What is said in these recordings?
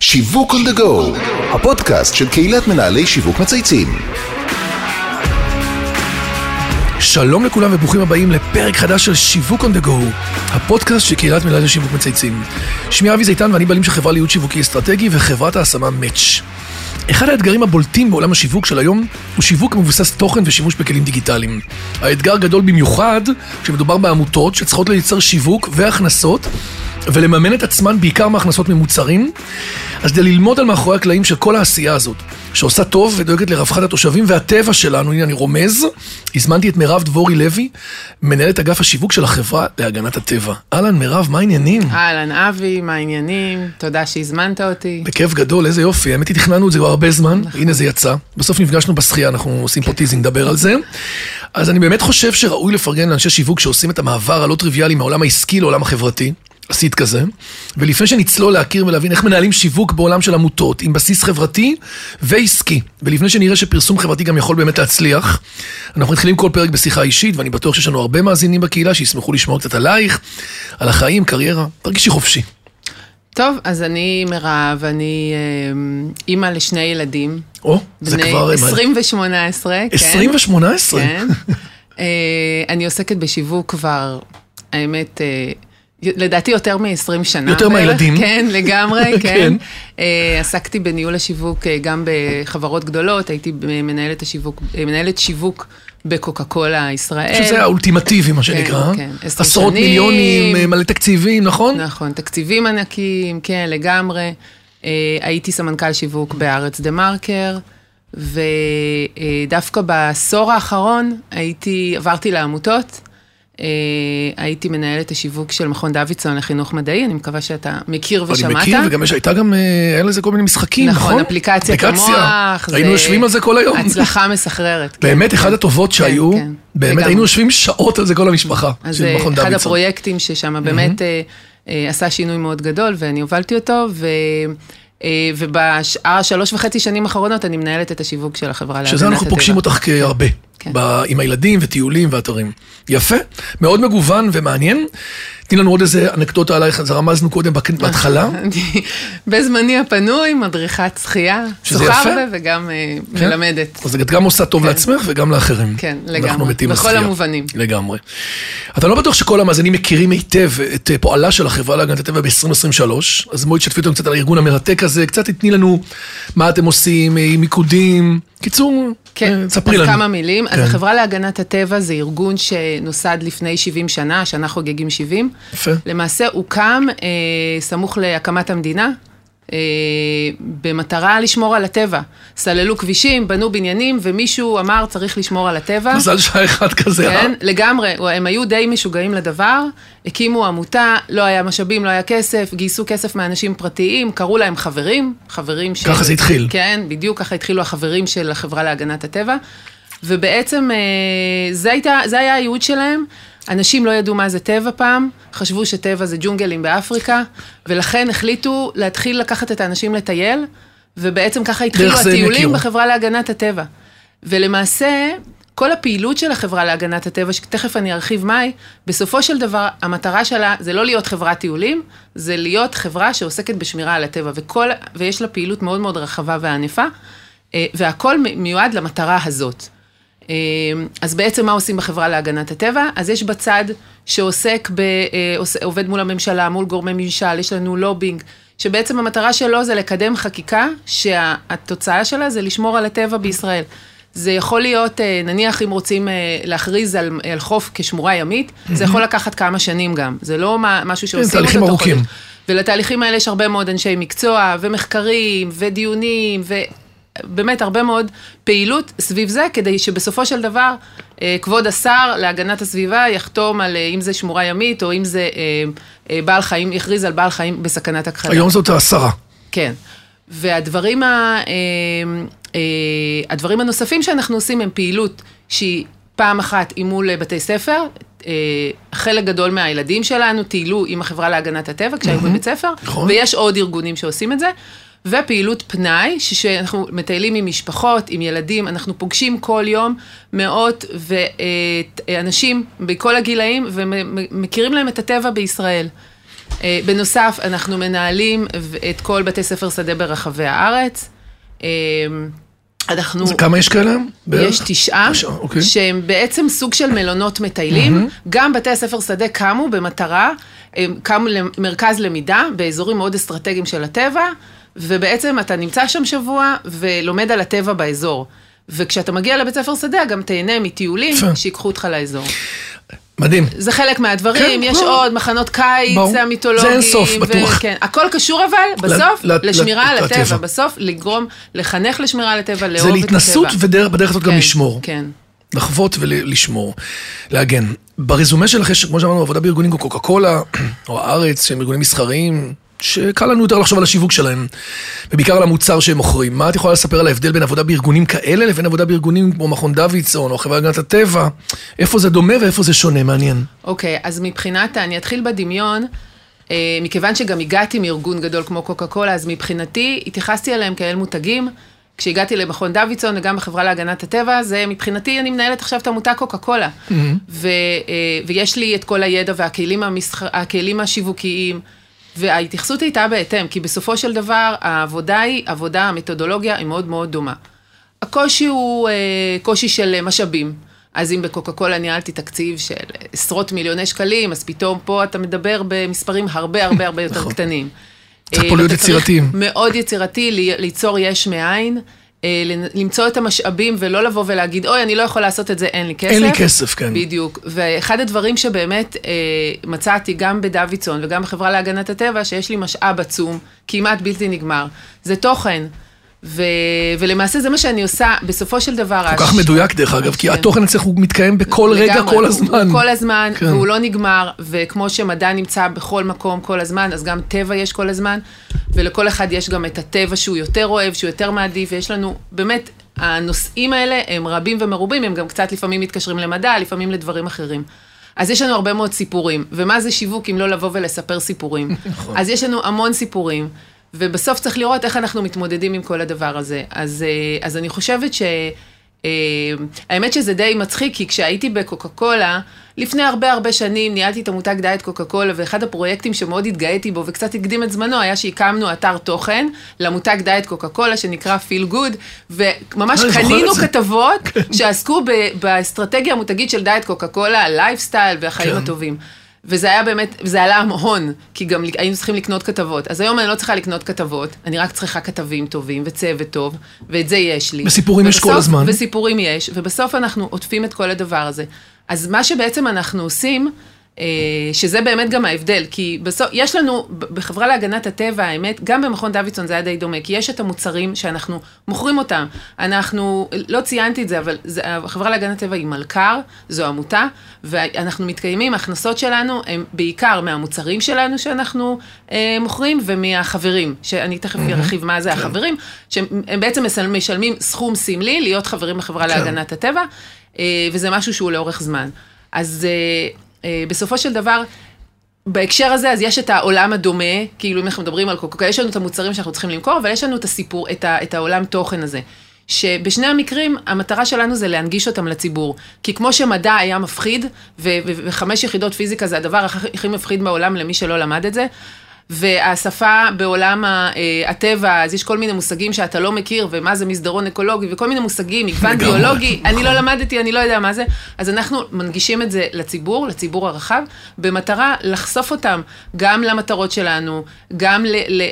שיווק on the go, הפודקאסט של קהילת מנהלי שיווק מצייצים. שלום לכולם וברוכים הבאים לפרק חדש של שיווק on the go, הפודקאסט של קהילת מנהלי שיווק מצייצים. שמי אבי זיתן ואני בעלים של חברה לייעוד שיווקי אסטרטגי וחברת ההשמה Match. אחד האתגרים הבולטים בעולם השיווק של היום הוא שיווק מבוסס תוכן ושימוש בכלים דיגיטליים. האתגר גדול במיוחד כשמדובר בעמותות שצריכות לייצר שיווק והכנסות ולממן את עצמן בעיקר מהכנסות ממוצרים. אז כדי ללמוד על מאחורי הקלעים של כל העשייה הזאת, שעושה טוב ודואגת לרווחת התושבים והטבע שלנו, הנה אני רומז, הזמנתי את מירב דבורי לוי, מנהלת אגף השיווק של החברה להגנת הטבע. אהלן מירב, מה העניינים? אהלן אבי, מה העניינים? תודה שהזמנת אותי. בכיף גדול, איזה יופי. האמת היא, תכננו את זה כבר הרבה זמן, הנה זה יצא. בסוף נפגשנו בשחייה, אנחנו עושים פה teasing, נדבר על זה. אז אני באמת חושב שראוי לפרגן לאנשי שיווק שעושים את המעבר הלא טריוויאלי מהעולם העסקי לעולם החברתי. עשית כזה, ולפני שנצלול להכיר ולהבין איך מנהלים שיווק בעולם של עמותות עם בסיס חברתי ועסקי, ולפני שנראה שפרסום חברתי גם יכול באמת להצליח, אנחנו מתחילים כל פרק בשיחה אישית, ואני בטוח שיש לנו הרבה מאזינים בקהילה שישמחו לשמוע קצת עלייך, על החיים, קריירה, תרגישי חופשי. טוב, אז אני מירב, אני אה, אימא לשני ילדים. או, זה כבר... בני 20 ו-18, כן. 20 ו-18? כן. אה, אני עוסקת בשיווק כבר, האמת... לדעתי יותר מ-20 שנה. יותר. מהילדים. כן, לגמרי, כן. כן. אה, עסקתי בניהול השיווק אה, גם בחברות גדולות, הייתי מנהלת, השיווק, אה, מנהלת שיווק בקוקה קולה ישראל. שזה האולטימטיבי, מה שנקרא. כן, עשר עשרות שנים. מיליונים, מלא תקציבים, נכון? נכון, תקציבים ענקיים, כן, לגמרי. הייתי סמנכ"ל שיווק בארץ דה מרקר, ודווקא בעשור האחרון הייתי, עברתי לעמותות. אה, הייתי מנהלת השיווק של מכון דוידסון לחינוך מדעי, אני מקווה שאתה מכיר ושמעת. אני מכיר, וגם הייתה גם, אה, היה לזה כל מיני משחקים, נכון? נכון, אפליקציית המוח. היינו יושבים על זה כל היום. הצלחה מסחררת. כן, באמת, כן. אחת הטובות שהיו, כן, באמת. היינו יושבים שעות על זה כל המשפחה, אז של זה מכון אחד דוידסון. הפרויקטים ששם באמת אה, אה, עשה שינוי מאוד גדול, ואני הובלתי אותו, ו... אה, ובשאר שלוש וחצי שנים האחרונות אני מנהלת את השיווק של החברה להגנת הטבע. שזה אנחנו פוגשים אותך כהרבה, כן. ב- עם הילדים וטיולים ואתרים. יפה, מאוד מגוון ומעניין. תני לנו עוד איזה אנקדוטה עלייך, אז רמזנו קודם בק- בהתחלה. בזמני הפנוי, מדריכת שחייה. הרבה וגם אה, כן. מלמדת. אז את גם עושה טוב כן. לעצמך וגם לאחרים. כן, אנחנו לגמרי. מתים בכל לשחייה. המובנים. לגמרי. אתה לא בטוח שכל המאזינים מכירים היטב את אה, פועלה של החברה להגנת הטבע ב-2023, אז בואי תשתפי אותנו קצת על הארגון המרתק הזה, קצת תתני לנו מה אתם עושים, אה, מיקודים. קיצור, כן, אה, ספרי לנו. כמה מילים. כן. אז החברה להגנת הטבע זה ארגון שנוסד לפני 70 שנה, השנה חוגגים 70. יפה. למעשה הוקם אה, סמוך להקמת המדינה, אה, במטרה לשמור על הטבע. סללו כבישים, בנו בניינים, ומישהו אמר צריך לשמור על הטבע. מזל שהיה אחד כזה, אה? כן, לגמרי, הם היו די משוגעים לדבר, הקימו עמותה, לא היה משאבים, לא היה כסף, גייסו כסף מאנשים פרטיים, קראו להם חברים, חברים של... ככה זה התחיל. כן, בדיוק ככה התחילו החברים של החברה להגנת הטבע, ובעצם אה, זה, הייתה, זה היה הייעוד שלהם. אנשים לא ידעו מה זה טבע פעם, חשבו שטבע זה ג'ונגלים באפריקה, ולכן החליטו להתחיל לקחת את האנשים לטייל, ובעצם ככה התחילו הטיולים. בחברה להגנת הטבע. ולמעשה, כל הפעילות של החברה להגנת הטבע, שתכף אני ארחיב מהי, בסופו של דבר, המטרה שלה זה לא להיות חברת טיולים, זה להיות חברה שעוסקת בשמירה על הטבע, וכל, ויש לה פעילות מאוד מאוד רחבה וענפה, אה, והכל מיועד למטרה הזאת. אה, אז בעצם מה עושים בחברה להגנת הטבע? אז יש בצד שעוסק, ב, אה, עוש- עובד מול הממשלה, מול גורמי ממשל, יש לנו לובינג, שבעצם המטרה שלו זה לקדם חקיקה שהתוצאה שלה זה לשמור על הטבע בישראל. זה יכול להיות, אה, נניח אם רוצים אה, להכריז על, על חוף כשמורה ימית, זה יכול לקחת כמה שנים גם. זה לא מה- משהו שעושים אותו תהליכים ארוכים. ולתהליכים האלה יש הרבה מאוד אנשי מקצוע, ומחקרים, ודיונים, ובאמת הרבה מאוד פעילות סביב זה, כדי שבסופו של דבר, אה, כבוד השר להגנת הסביבה יחתום על אה, אם זה שמורה ימית, או אם זה אה, בעל חיים, יכריז על בעל חיים בסכנת הכחדה. היום זאת העשרה. כן. והדברים ה, הדברים הנוספים שאנחנו עושים הם פעילות שהיא פעם אחת היא מול בתי ספר. חלק גדול מהילדים שלנו טיילו עם החברה להגנת הטבע כשהיו בבית ספר, נכון. ויש עוד ארגונים שעושים את זה. ופעילות פנאי, שאנחנו מטיילים עם משפחות, עם ילדים, אנחנו פוגשים כל יום מאות ואנשים בכל הגילאים ומכירים להם את הטבע בישראל. אה, בנוסף, אנחנו מנהלים את כל בתי ספר שדה ברחבי הארץ. אה, אנחנו... כמה יש כאלה? בערך? יש תשעה, תשעה, אוקיי. שהם בעצם סוג של מלונות מטיילים. גם בתי הספר שדה קמו במטרה, הם קמו למרכז למידה באזורים מאוד אסטרטגיים של הטבע, ובעצם אתה נמצא שם שבוע ולומד על הטבע באזור. וכשאתה מגיע לבית ספר שדה, גם תהנה מטיולים. שיקחו אותך לאזור. מדהים. זה חלק מהדברים, כן, יש ברור. עוד מחנות קיץ ברור. המיתולוגיים. זה אין סוף, ו- בטוח. כן, הכל קשור אבל, בסוף, ל- ל- לשמירה על לטבע. הטבע. בסוף, לגרום, לחנך לשמירה על הטבע, לאהוב את זה הטבע. להתנסות ובדרך הזאת גם כן, לשמור. כן. לחוות ולשמור, להגן. ברזומה שלך יש, כמו שאמרנו, עבודה בארגונים כמו קוקה קולה, או הארץ, שהם ארגונים מסחריים, שקל לנו יותר לחשוב על השיווק שלהם, ובעיקר על המוצר שהם מוכרים. מה את יכולה לספר על ההבדל בין עבודה בארגונים כאלה לבין עבודה בארגונים כמו מכון דוידסון או חברה להגנת הטבע? איפה זה דומה ואיפה זה שונה? מעניין. אוקיי, אז מבחינת, אני אתחיל בדמיון, אה, מכיוון שגם הגעתי מארגון גדול כמו קוקה קולה, אז מבחינתי התייחסתי אליהם כאל מותגים. כשהגעתי למכון דוידסון וגם בחברה להגנת הטבע, זה מבחינתי, אני מנהלת עכשיו את המותג קוקה קולה. ו, אה, ויש לי את כל הידע והכלים המסח... השיווקיים, וההתייחסות הייתה בהתאם, כי בסופו של דבר העבודה היא, עבודה, המתודולוגיה היא מאוד מאוד דומה. הקושי הוא אה, קושי של משאבים. אז אם בקוקה קולה ניהלתי תקציב של עשרות מיליוני שקלים, אז פתאום פה אתה מדבר במספרים הרבה הרבה הרבה יותר נכון. קטנים. צריך אה, פה להיות צריך יצירתיים. מאוד יצירתי, לי- ליצור יש מאין, אה, למצוא את המשאבים ולא לבוא ולהגיד, אוי, אני לא יכול לעשות את זה, אין לי כסף. אין לי כסף, כן. בדיוק. ואחד הדברים שבאמת אה, מצאתי גם בדוידסון וגם בחברה להגנת הטבע, שיש לי משאב עצום, כמעט בלתי נגמר, זה תוכן. ו... ולמעשה זה מה שאני עושה, בסופו של דבר... כל כך מדויק דרך אגב, כי כן. התוכן אצלך הוא מתקיים בכל רגע, לגמרי, כל הזמן. כל הזמן, כן. והוא לא נגמר, וכמו שמדע נמצא בכל מקום כל הזמן, אז גם טבע יש כל הזמן, ולכל אחד יש גם את הטבע שהוא יותר אוהב, שהוא יותר מעדיף, ויש לנו, באמת, הנושאים האלה הם רבים ומרובים, הם גם קצת לפעמים מתקשרים למדע, לפעמים לדברים אחרים. אז יש לנו הרבה מאוד סיפורים, ומה זה שיווק אם לא לבוא ולספר סיפורים? נכון. אז יש לנו המון סיפורים, ובסוף צריך לראות איך אנחנו מתמודדים עם כל הדבר הזה. אז, אה, אז אני חושבת ש... אה, האמת שזה די מצחיק, כי כשהייתי בקוקה קולה, לפני הרבה הרבה שנים ניהלתי את המותג דיאט קוקה קולה, ואחד הפרויקטים שמאוד התגאיתי בו וקצת הקדים את זמנו, היה שהקמנו אתר תוכן למותג דיאט קוקה קולה, שנקרא Feel Good, וממש קנינו. כתבות שעסקו ב- באסטרטגיה המותגית של דיאט קוקה קולה, הלייפסטייל והחיים כן. הטובים. וזה היה באמת, זה עלה הון, כי גם היינו צריכים לקנות כתבות. אז היום אני לא צריכה לקנות כתבות, אני רק צריכה כתבים טובים וצוות טוב, ואת זה יש לי. וסיפורים יש כל הזמן. וסיפורים יש, ובסוף אנחנו עוטפים את כל הדבר הזה. אז מה שבעצם אנחנו עושים, שזה באמת גם ההבדל, כי בסוף, יש לנו, בחברה להגנת הטבע, האמת, גם במכון דוידסון זה היה די דומה, כי יש את המוצרים שאנחנו מוכרים אותם. אנחנו, לא ציינתי את זה, אבל זה, החברה להגנת הטבע היא מלכ"ר, זו עמותה, ואנחנו מתקיימים, ההכנסות שלנו הן בעיקר מהמוצרים שלנו שאנחנו אה, מוכרים, ומהחברים, שאני תכף ארחיב מה זה החברים, שהם בעצם משל- משלמים סכום סמלי להיות חברים בחברה כן. להגנת הטבע, אה, וזה משהו שהוא לאורך זמן. אז אה, אה, בסופו של דבר, בהקשר הזה, אז יש את העולם הדומה, כאילו אם אנחנו מדברים על קוקה, יש לנו את המוצרים שאנחנו צריכים למכור, אבל יש לנו את הסיפור, את, ה, את העולם תוכן הזה. שבשני המקרים, המטרה שלנו זה להנגיש אותם לציבור. כי כמו שמדע היה מפחיד, וחמש יחידות פיזיקה זה הדבר הכי מפחיד בעולם למי שלא למד את זה, והשפה בעולם אה, הטבע, אז יש כל מיני מושגים שאתה לא מכיר, ומה זה מסדרון אקולוגי, וכל מיני מושגים, מגוון ביולוגי, אני לא נכון. למדתי, אני לא יודע מה זה. אז אנחנו מנגישים את זה לציבור, לציבור הרחב, במטרה לחשוף אותם גם למטרות שלנו, גם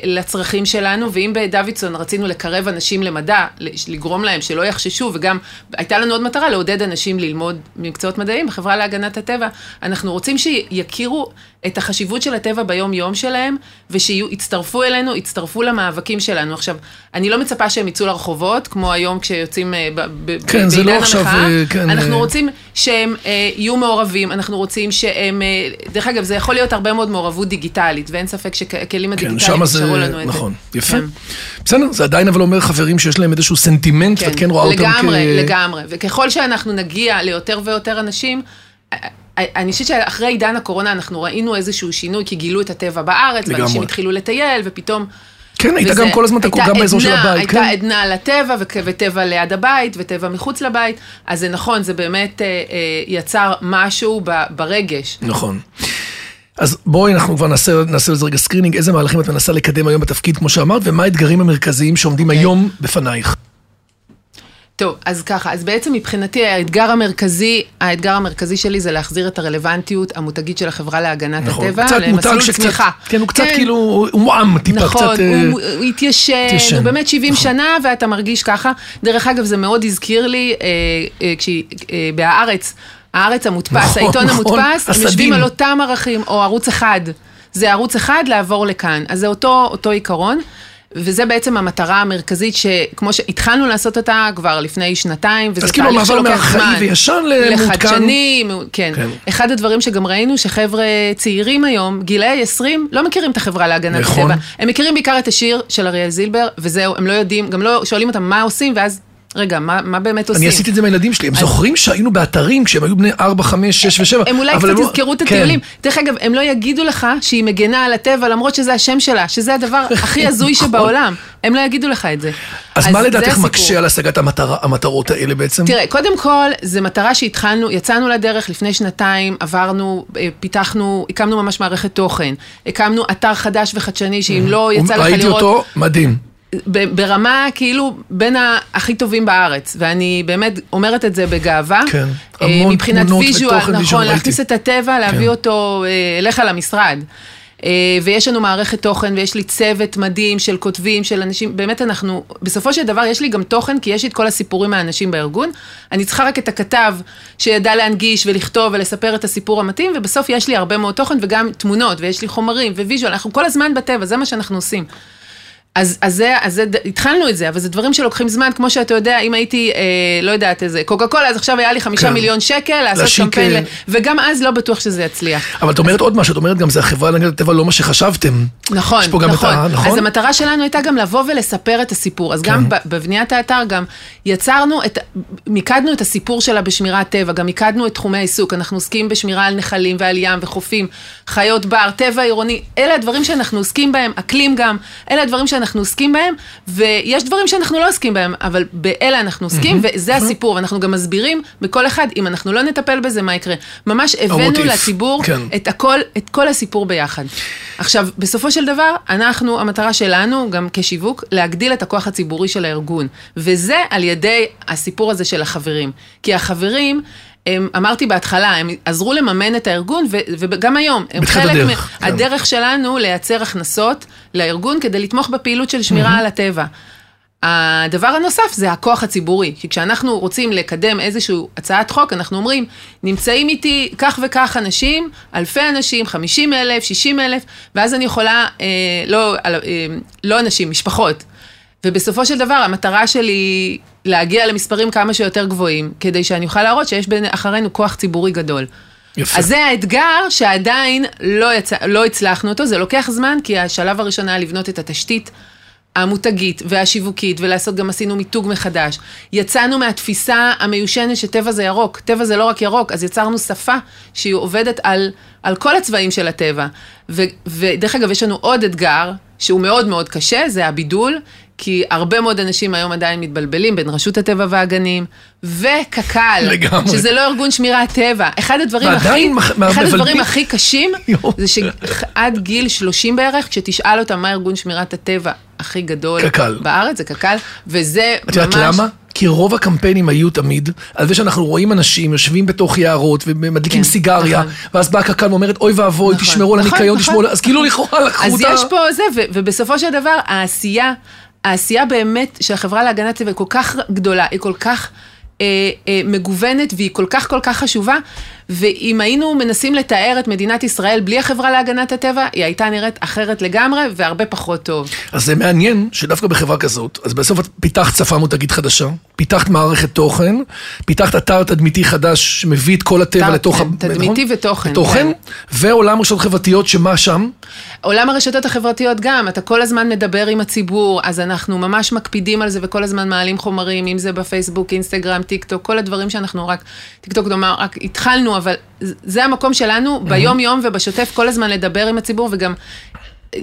לצרכים שלנו, ואם בדוידסון רצינו לקרב אנשים למדע, לגרום להם שלא יחששו, וגם הייתה לנו עוד מטרה, לעודד אנשים ללמוד מקצועות מדעיים, בחברה להגנת הטבע, אנחנו רוצים שיכירו את החשיבות של הטבע ביום-יום שלהם, ושיצטרפו אלינו, יצטרפו למאבקים שלנו. עכשיו, אני לא מצפה שהם יצאו לרחובות, כמו היום כשיוצאים אה, ב- ב- כן, זה לא בעידן עכשיו, המחאה. אה, כן, אנחנו אה, רוצים שהם אה, יהיו מעורבים, אנחנו רוצים שהם, אה, דרך אגב, זה יכול להיות הרבה מאוד מעורבות דיגיטלית, ואין ספק שהכלים כן, הדיגיטליים שם זה, לנו את זה. נכון, יפה. כן. בסדר, זה עדיין אבל אומר חברים שיש להם איזשהו סנטימנט, ואת כן רואה אותם כ... לגמרי, לגמרי. וככל שאנחנו נגיע ליותר ויותר אנשים, אני חושבת שאחרי עידן הקורונה אנחנו ראינו איזשהו שינוי, כי גילו את הטבע בארץ, לגמרי. ואנשים התחילו לטייל, ופתאום... כן, היית וזה- גם כל הזמן הייתה גם באזור של הבית, כן. הייתה עדנה לטבע, וטבע ליד הבית, וטבע מחוץ לבית, אז זה נכון, זה באמת אה, אה, יצר משהו ב- ברגש. נכון. אז בואי אנחנו כבר נעשה, נעשה לזה רגע screening, איזה מהלכים את מנסה לקדם היום בתפקיד, כמו שאמרת, ומה האתגרים המרכזיים שעומדים אוקיי. היום בפנייך. טוב, אז ככה, אז בעצם מבחינתי האתגר המרכזי, האתגר המרכזי שלי זה להחזיר את הרלוונטיות המותגית של החברה להגנת נכון, הטבע, קצת למסלול שקצת, צמיחה. כן, הוא קצת כאילו, הוא מועם טיפה, נכון, קצת... אה, הוא, הוא התיישן, התיישן, הוא באמת 70 נכון. שנה ואתה מרגיש ככה. דרך אגב, זה מאוד הזכיר לי, אה, אה, כשהיא, אה, בהארץ, הארץ המודפס, נכון, העיתון נכון, המודפס, הם הסדין. יושבים על אותם ערכים, או ערוץ אחד. זה ערוץ אחד לעבור לכאן. אז זה אותו, אותו עיקרון. וזה בעצם המטרה המרכזית שכמו שהתחלנו לעשות אותה כבר לפני שנתיים, וזה אז כאילו תהליך שלוקח זמן. מהארכאי וישן למעודכן. לחדשני, כן. כן. אחד הדברים שגם ראינו, שחבר'ה צעירים היום, גילאי 20, לא מכירים את החברה להגנת נכון. הטבע. הם מכירים בעיקר את השיר של אריאל זילבר, וזהו, הם לא יודעים, גם לא שואלים אותם מה עושים, ואז, רגע, מה, מה באמת עושים? אני עשיתי את זה עם הילדים שלי, הם זוכרים שהיינו באתרים כשהם היו בני 4, 5, 6 ו-7. הם אולי קצת יזכרו את הטיולים. דרך אגב, הם לא יגידו לך שהיא מגנה על הטבע, למרות שזה השם שלה, שזה הדבר הכי הזוי שבעולם. הם לא יגידו לך את זה. אז מה זה לדעתך. מקשה על השגת המטרה- המטרות האלה בעצם? תראה, קודם כל, זו מטרה שהתחלנו, יצאנו לדרך לפני שנתיים, עברנו, אה, פיתחנו, הקמנו ממש מערכת תוכן, הקמנו אתר חדש וחדשני, שאם לא יצא לך ראיתי לראות... אותו, מדהים. ברמה כאילו בין הכי טובים בארץ, ואני באמת אומרת את זה בגאווה. כן, אה, המון מבחינת תמונות visual, ותוכן visual, נכון. להכניס את הטבע, להביא כן. אותו אה, אליך למשרד. אה, ויש לנו מערכת תוכן, ויש לי צוות מדהים של כותבים, של אנשים, באמת אנחנו, בסופו של דבר יש לי גם תוכן, כי יש לי את כל הסיפורים מהאנשים בארגון. אני צריכה רק את הכתב שידע להנגיש ולכתוב ולספר את הסיפור המתאים, ובסוף יש לי הרבה מאוד תוכן וגם תמונות, ויש לי חומרים ו visual, אנחנו כל הזמן בטבע, זה מה שאנחנו עושים. אז, אז, זה, אז זה, התחלנו את זה, אבל זה דברים שלוקחים זמן, כמו שאתה יודע, אם הייתי, אה, לא יודעת, איזה קוקה קולה, אז עכשיו היה לי חמישה כן. מיליון שקל לעשות להשיק, קמפיין, ל- וגם אז לא בטוח שזה יצליח. אבל את אומרת עוד משהו, את אומרת גם זה החברה להגנת הטבע לא מה שחשבתם. נכון, גם נכון. ה... נכון? אז המטרה שלנו הייתה גם לבוא ולספר את הסיפור. אז גם ב- בבניית האתר גם יצרנו את, מיקדנו את הסיפור שלה בשמירת טבע, גם מיקדנו את תחומי העיסוק. אנחנו עוסקים בשמירה על נחלים ועל ים וחופים, חיות בר, טבע עירוני. אלה הדברים שאנחנו עוסקים בהם, אקלים גם, אלה הדברים שאנחנו עוסקים בהם, ויש דברים שאנחנו לא עוסקים בהם, אבל באלה אנחנו עוסקים, וזה הסיפור. ואנחנו גם מסבירים בכל אחד, אם אנחנו לא נטפל בזה, מה יקרה. ממש הבאנו המוטיף, לציבור כן. את הכל, את כל הסיפור ביחד. עכשיו, בסופו של דבר, אנחנו, המטרה שלנו, גם כשיווק, להגדיל את הכוח הציבורי של הארגון. וזה על ידי הסיפור הזה של החברים. כי החברים... הם, אמרתי בהתחלה, הם עזרו לממן את הארגון, ו, וגם היום, הם חלק הדרך, כן. מהדרך שלנו לייצר הכנסות לארגון כדי לתמוך בפעילות של שמירה על הטבע. הדבר הנוסף זה הכוח הציבורי, כי כשאנחנו רוצים לקדם איזושהי הצעת חוק, אנחנו אומרים, נמצאים איתי כך וכך אנשים, אלפי אנשים, 50 אלף, 60 אלף, ואז אני יכולה, אה, לא, אה, לא אנשים, משפחות. ובסופו של דבר המטרה שלי להגיע למספרים כמה שיותר גבוהים, כדי שאני אוכל להראות שיש בין אחרינו כוח ציבורי גדול. יפה. אז זה האתגר שעדיין לא, יצא, לא הצלחנו אותו, זה לוקח זמן, כי השלב הראשון היה לבנות את התשתית המותגית והשיווקית, ולעשות גם עשינו מיתוג מחדש. יצאנו מהתפיסה המיושנת שטבע זה ירוק, טבע זה לא רק ירוק, אז יצרנו שפה שהיא עובדת על, על כל הצבעים של הטבע. ו, ודרך אגב, יש לנו עוד אתגר, שהוא מאוד מאוד קשה, זה הבידול, כי הרבה מאוד אנשים היום עדיין מתבלבלים בין רשות הטבע והגנים וקק"ל, לגמרי. שזה לא ארגון שמירת טבע. אחד הדברים הכי, מח- אחד. הדברים הכי קשים. זה שעד גיל 30 בערך, כשתשאל אותם מה ארגון שמירת הטבע הכי גדול קק"ל. בארץ, זה קק"ל, וזה את ממש... יודעת למה? כי רוב הקמפיינים היו תמיד על זה שאנחנו רואים אנשים יושבים בתוך יערות ומדליקים כן, סיגריה, נכון. ואז באה קק"ל ואומרת אוי ואבוי, נכון, תשמרו על נכון, הניקיון, נכון. תשמרו על... אז כאילו לכאורה לקחו אז אותה... יש פה זה, ו- ובסופו של דבר, העשייה, העשייה באמת של החברה להגנת טבע היא כל כך גדולה, היא כל כך אה, אה, מגוונת והיא כל כך כל כך חשובה, ואם היינו מנסים לתאר את מדינת ישראל בלי החברה להגנת הטבע, היא הייתה נראית אחרת לגמרי והרבה פחות טוב. אז זה מעניין שדווקא בחברה כזאת, אז בסוף את פיתחת שפה מותגית חדשה, פיתחת מערכת תוכן, פיתחת אתר תדמיתי חדש שמביא את כל הטבע אתר, לתוך... כן, תדמיתי נכון? ותוכן, ותוכן, כן. ועולם רשתות חברתיות שמה שם? עולם הרשתות החברתיות גם, אתה כל הזמן מדבר עם הציבור, אז אנחנו ממש מקפידים על זה וכל הזמן מעלים חומרים, אם זה בפייסבוק, אינסטגרם, טיק טוק, כל הדברים שאנחנו רק, טיק טוק נאמר, רק התחלנו, אבל זה המקום שלנו ביום יום ובשוטף כל הזמן לדבר עם הציבור וגם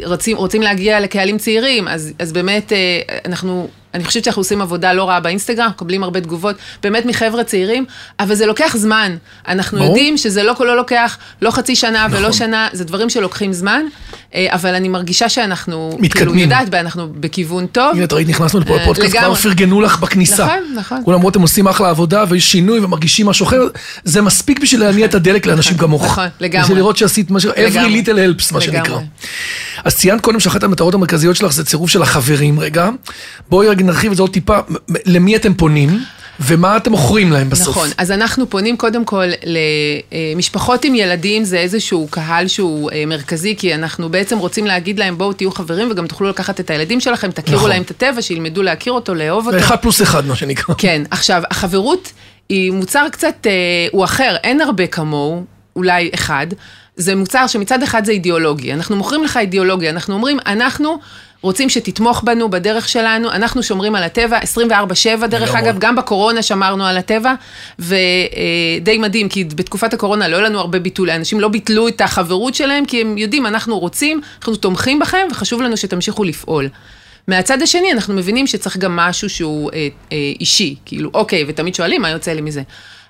רוצים, רוצים להגיע לקהלים צעירים, אז, אז באמת אה, אנחנו אני חושבת שאנחנו עושים עבודה לא רעה באינסטגרם, מקבלים הרבה תגובות, באמת מחבר'ה צעירים, אבל זה לוקח זמן. אנחנו ברור. יודעים שזה לא לא לוקח לא חצי שנה נכון. ולא שנה, זה דברים שלוקחים זמן, אה, אבל אני מרגישה שאנחנו, כאילו, מתקדמים. יודעת, אנחנו בכיוון טוב. הנה, את ראית, נכנסנו לפה לפודקאסט, כבר. פרגנו לך בכניסה. נכון, נכון. כולם אמרו, אתם עושים אחלה עבודה, ויש שינוי ומרגישים משהו אחר, זה מספיק בשביל להניע את הדלק לאנשים כמוך. נכון, לגמרי. בשביל לראות שעשית משהו, every little helps, מה שנקרא. אז ציינת קודם שאחת המטרות המרכזיות שלך זה צירוף של החברים, רגע. בואי רגע נרחיב את זה עוד טיפה, למי אתם פונים, ומה אתם מוכרים להם בסוף. נכון, אז אנחנו פונים קודם כל למשפחות עם ילדים, זה איזשהו קהל שהוא אה, מרכזי, כי אנחנו בעצם רוצים להגיד להם, בואו תהיו חברים וגם תוכלו לקחת את הילדים שלכם, תכירו נכון. להם את הטבע, שילמדו להכיר אותו, לאהוב אותו. אחד פלוס אחד, מה שנקרא. כן, עכשיו, החברות היא מוצר קצת, אה, הוא אחר, אין הרבה כמוהו, אולי אחד. זה מוצר שמצד אחד זה אידיאולוגי, אנחנו מוכרים לך אידיאולוגיה, אנחנו אומרים, אנחנו רוצים שתתמוך בנו בדרך שלנו, אנחנו שומרים על הטבע 24/7, דרך. אגב, גם בקורונה שמרנו על הטבע, ודי מדהים, כי בתקופת הקורונה לא היה לנו הרבה ביטול, אנשים לא ביטלו את החברות שלהם, כי הם יודעים, אנחנו רוצים, אנחנו תומכים בכם, וחשוב לנו שתמשיכו לפעול. מהצד השני, אנחנו מבינים שצריך גם משהו שהוא אה, אה, אישי, כאילו, אוקיי, ותמיד שואלים מה יוצא לי מזה.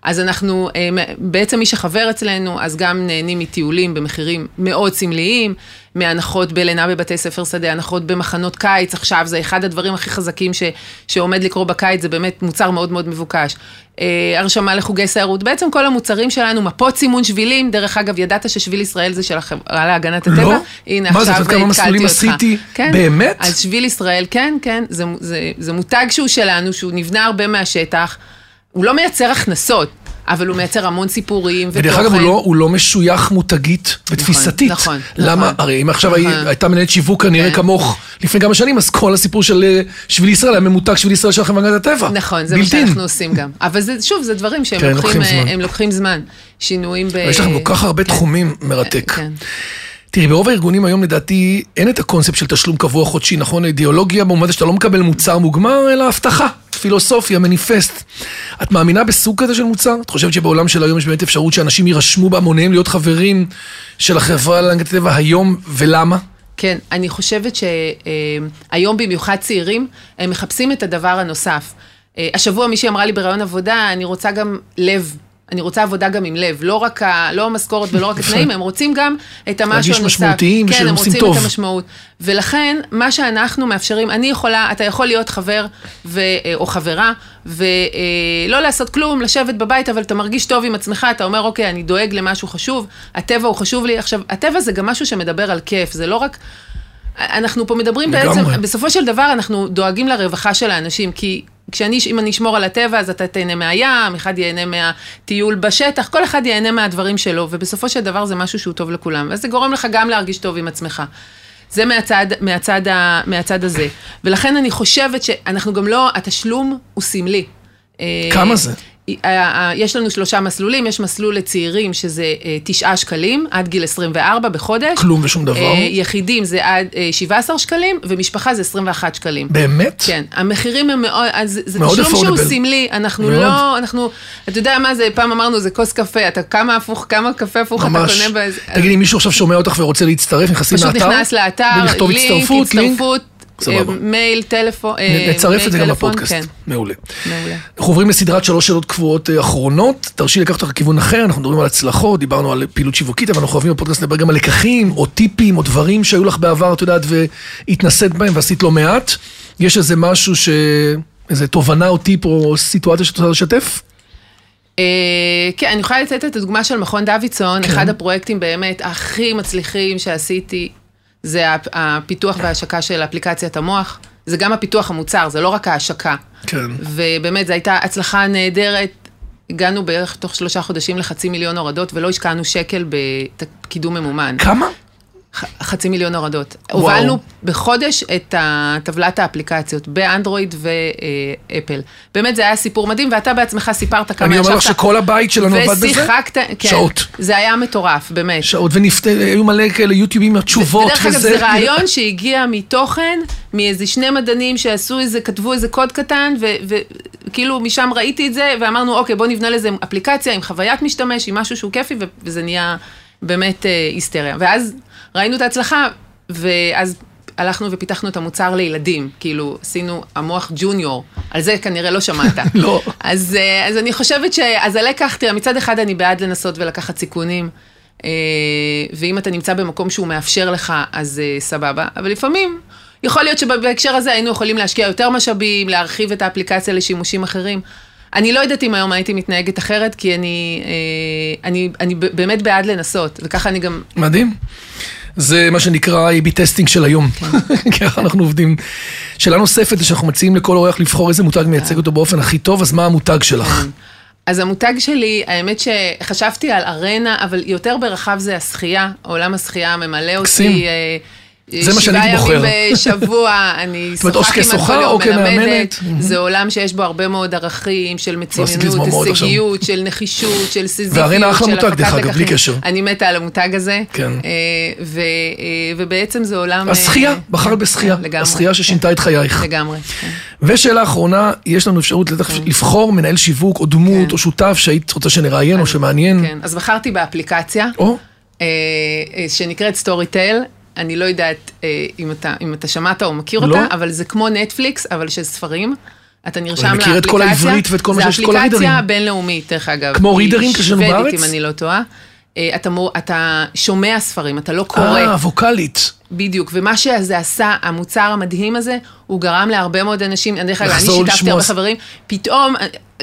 אז אנחנו, אה, בעצם מי שחבר אצלנו, אז גם נהנים מטיולים במחירים מאוד סמליים, מהנחות בלינה בבתי ספר שדה, הנחות במחנות קיץ, עכשיו זה אחד הדברים הכי חזקים ש, שעומד לקרות בקיץ, זה באמת מוצר מאוד מאוד מבוקש. אה, הרשמה לחוגי סיירות, בעצם כל המוצרים שלנו, מפות סימון שבילים, דרך אגב, ידעת ששביל ישראל זה של החברה להגנת הטבע? לא. הנה, מה זה, יודעת כמה מסלולים. עשיתי? כן. באמת? אז שביל ישראל, כן, כן, זה, זה, זה מותג שהוא שלנו, שהוא נבנה הרבה מהשטח, הוא לא מייצר הכנסות, אבל הוא מייצר המון סיפורים ותוכן. ודרך אגב, הוא לא, הוא לא משוייך מותגית ותפיסתית. נכון, למה? נכון. הרי אם עכשיו נכון. הי- הייתה מנהלת שיווק כנראה כן. כמוך לפני כמה שנים, אז כל הסיפור של אה, שביל ישראל היה ממותג שביל ישראל שלכם בהגנת הטבע. נכון, זה מה. שאנחנו עושים גם. אבל זה, שוב, זה דברים שהם כן, לוקחים, לוקחים אה, זמן. לוקחים זמן. שינויים ב... יש לכם כל כך הרבה כן. תחומים מרתק. כן. תראי, ברוב הארגונים היום לדעתי אין את הקונספט של תשלום קבוע חודשי, נכון? אידיאולוגיה במובן שאתה לא מקבל מוצר מוגמר, אלא הבטחה, פילוסופיה, מניפסט. את מאמינה בסוג כזה של מוצר? את חושבת שבעולם של היום יש באמת אפשרות שאנשים יירשמו בהמוניהם להיות חברים של החברה להגנת הטבע היום, ולמה? כן, אני חושבת שהיום במיוחד צעירים, הם מחפשים את הדבר הנוסף. אה, השבוע מישהי אמרה לי בראיון עבודה, אני רוצה גם לב. אני רוצה עבודה גם עם לב, לא רק ה, לא המשכורת ולא רק התנאים, הם רוצים גם את המשהו הנוסף. משמעותיים כן, הם רוצים טוב. את המשמעות. ולכן, מה שאנחנו מאפשרים, אני יכולה, אתה יכול להיות חבר ו, אה, או חברה, ולא לעשות כלום, לשבת בבית, אבל אתה מרגיש טוב עם עצמך, אתה אומר, אוקיי, אני דואג למשהו חשוב, הטבע הוא חשוב לי. עכשיו, הטבע זה גם משהו שמדבר על כיף, זה לא רק... אנחנו פה מדברים לגמרי. בעצם, בסופו של דבר אנחנו דואגים לרווחה של האנשים, כי כשאני, אם אני אשמור על הטבע, אז אתה תהנה מהים, אחד ייהנה מהטיול בשטח, כל אחד ייהנה מהדברים שלו, ובסופו של דבר זה משהו שהוא טוב לכולם, וזה גורם לך גם להרגיש טוב עם עצמך. זה מהצד, מהצד, ה, מהצד הזה. ולכן אני חושבת שאנחנו גם לא, התשלום הוא סמלי. אה, כמה זה? יש לנו שלושה מסלולים, יש מסלול לצעירים שזה אה, תשעה שקלים עד גיל 24 בחודש. כלום ושום דבר. אה, יחידים זה עד אה, 17 שקלים, ומשפחה זה 21 שקלים. באמת? כן, המחירים הם מאוד, אז זה מאוד תשלום שהוא. סמלי, אנחנו מאוד. לא, אנחנו, אתה יודע מה זה, פעם אמרנו זה כוס קפה, אתה כמה הפוך, כמה קפה הפוך אתה ממש. קונה באיזה... תגידי, מישהו עכשיו שומע אותך ורוצה להצטרף, נכנסים פשוט לאתר? נכנס לאתר, לינק? הצטרפות, סבבה. אה, מייל, טלפון, אה, נצרף את זה גם בפודקאסט. כן, מעולה. מעולה. אנחנו עוברים לסדרת שלוש שאלות קבועות אה, אחרונות. תרשי לקחת אותך לכיוון אחר, אנחנו מדברים על הצלחות, דיברנו על פעילות שיווקית, אבל אנחנו אוהבים בפודקאסט לדבר גם על לקחים, או טיפים, או דברים שהיו לך בעבר, את יודעת, והתנסית בהם ועשית לא מעט. יש איזה משהו ש... איזה תובנה או טיפ או סיטואציה שאת רוצה לשתף? כן, אני יכולה לתת את הדוגמה של מכון דוידסון, כן. אחד הפרויקטים באמת הכי מצליחים שעשיתי, זה הפ- הפיתוח וההשקה של אפליקציית המוח. זה גם הפיתוח המוצר, זה לא רק ההשקה. כן. ובאמת, זו הייתה הצלחה נהדרת. הגענו בערך תוך שלושה חודשים לחצי מיליון הורדות, ולא השקענו שקל בקידום ממומן. כמה? חצי מיליון הורדות. וואו. הובלנו בחודש את טבלת האפליקציות באנדרואיד ואפל. באמת זה היה סיפור מדהים, ואתה בעצמך סיפרת כמה אני אומר לך ישבת שכל הבית שלנו עבד בזה. ושיחקת, כן. שעות. זה היה מטורף, באמת. שעות, והיו מלא כאלה יוטיובים, התשובות ודרך אגב, וזה. זה רעיון שהגיע מתוכן, מאיזה שני מדענים שעשו איזה, כתבו איזה קוד קטן, וכאילו משם ראיתי את זה, ואמרנו, אוקיי, בוא נבנה לזה אפליקציה עם חוויית משתמש, עם משהו שהוא כיפי, וזה נהיה באמת אה, היסטריה. ואז ראינו את ההצלחה, ואז הלכנו ופיתחנו את המוצר לילדים, כאילו, עשינו המוח ג'וניור, על זה כנראה לא שמעת. לא. אז, אה, אז אני חושבת ש... אז הלקח, תראה, מצד אחד אני בעד לנסות ולקחת סיכונים, אה, ואם אתה נמצא במקום שהוא מאפשר לך, אז אה, סבבה, אבל לפעמים... יכול להיות שבהקשר הזה היינו יכולים להשקיע יותר משאבים, להרחיב את האפליקציה לשימושים אחרים. אני לא יודעת אם היום הייתי מתנהגת אחרת, כי אני, אני, אני באמת בעד לנסות, וככה אני גם... מדהים. זה מה שנקרא A-B testing של היום, ככה אנחנו עובדים. שאלה נוספת זה שאנחנו מציעים לכל אורח לבחור איזה מותג מייצג אותו באופן הכי טוב, אז מה המותג שלך? אז המותג שלי, האמת שחשבתי על ארנה, אבל יותר ברחב זה השחייה, עולם השחייה ממלא אותי. זה מה שאני הייתי בוחר. שבעה ימים בשבוע, אני אומרת, או שוחה כמעט כשוחה כל או יום. מלמדת. Mhm. זה עולם שיש בו הרבה מאוד ערכים של מצוינות. הישגיות, של נחישות, של סיזיפיות, והארנה אחלה של מותג, הפקת דרך אגב, בלי לקחים. קשר. אני מתה על המותג הזה. כן. אה, אה, ובעצם זה עולם... אה, השחייה, בחרת בשחייה. לגמרי. השחייה ששינתה את חייך. לגמרי. כן. ושאלה אחרונה, יש לנו אפשרות לבחור מנהל שיווק או דמות כן. או שותף שהיית רוצה שנראיין או שמעניין. כן, אז בחרתי באפליקציה. שנקראת סטורי טייל. אני לא יודעת אה, אם אתה, אם אתה שמעת או מכיר לא. אותה, אבל זה כמו נטפליקס, אבל של ספרים. אתה נרשם אני לאפליקציה. מכיר את כל העברית ואת כל מה שיש, כל זה הרידרים. אפליקציה בינלאומית, דרך אגב. כמו רידרים שיש לנו בארץ? שוודית, אם אני לא טועה. אה, אתה, מור, אתה שומע ספרים, אתה לא קורא. אה, ווקאלית. בדיוק, ומה שזה עשה, המוצר המדהים הזה, הוא גרם להרבה מאוד אנשים, אני דרך אגב, אני שיתפתי הרבה חברים, פתאום,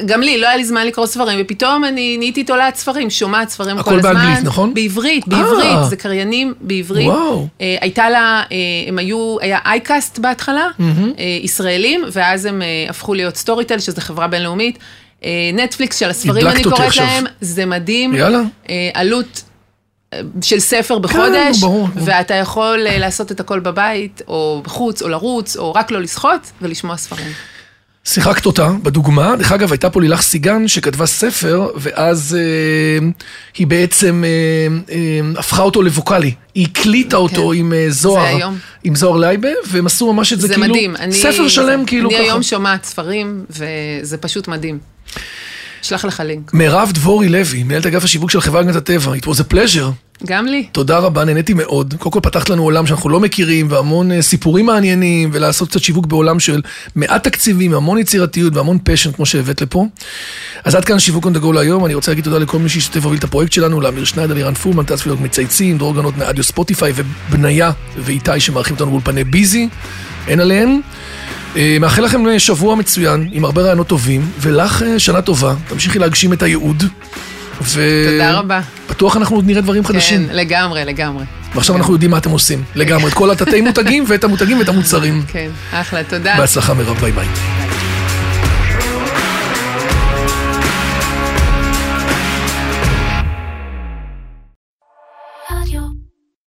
גם לי, לא היה לי זמן לקרוא ספרים, ופתאום אני נהייתי תולעת ספרים, שומעת ספרים הכל כל הזמן. באנגלית, נכון? בעברית, אה. בעברית, זה קריינים בעברית. וואו. אה, הייתה לה, אה, הם היו, היה iCast בהתחלה, אה, ישראלים, ואז הם אה, הפכו להיות Storytel, שזו חברה בינלאומית. אה, נטפליקס של הספרים, אני קוראת. להם, זה מדהים. יאללה. אה, עלות אה, של ספר בחודש, ברור. ואתה יכול אה, לעשות את הכל בבית, או בחוץ, או לרוץ, או רק לא לשחות, ולשמוע ספרים. שיחקת אותה בדוגמה. דרך אגב, הייתה פה לילך סיגן שכתבה ספר, ואז אה, היא בעצם אה, אה, הפכה אותו לווקאלי. היא הקליטה אותו עם אה, זוהר. כן. עם זוהר לייבה, והם עשו ממש את זה, זה כאילו... מדהים. אני, ספר שלם, זה, כאילו אני ככה. היום שומעת ספרים, וזה פשוט מדהים. אשלח לך לינק. מירב דבורי לוי, מנהלת אגף השיווק של חברה להגנת הטבע. It was a pleasure. גם לי. תודה רבה, נהניתי מאוד. קודם כל פתחת לנו עולם שאנחנו לא מכירים, והמון אה, סיפורים מעניינים, ולעשות קצת שיווק בעולם של מעט תקציבים, המון יצירתיות והמון passion, כמו שהבאת לפה. אז עד כאן שיווק on the go להיום. אני רוצה להגיד תודה לכל מי שהשתתף והוביל את הפרויקט שלנו, לאמיר שניידר, לירן פולמן, טס פילוג מצייצים, דרור גנות מאודיו ספוטיפיי, ובניה ואיתי שמארחים אותנו באולפני ביזי. אין עליהן. אה, מאחל לכם אה, שבוע מצוין, עם הרבה רעיונות טובים, ולך אה, שנה טובה. תמשיכי להגשים את הייעוד. ו... תודה רבה. בטוח אנחנו עוד נראה דברים חדשים. כן, לגמרי, לגמרי. ועכשיו אנחנו יודעים מה אתם עושים, לגמרי, את כל התתי מותגים ואת המותגים ואת המוצרים. כן, אחלה, תודה. בהצלחה מירב, ביי ביי.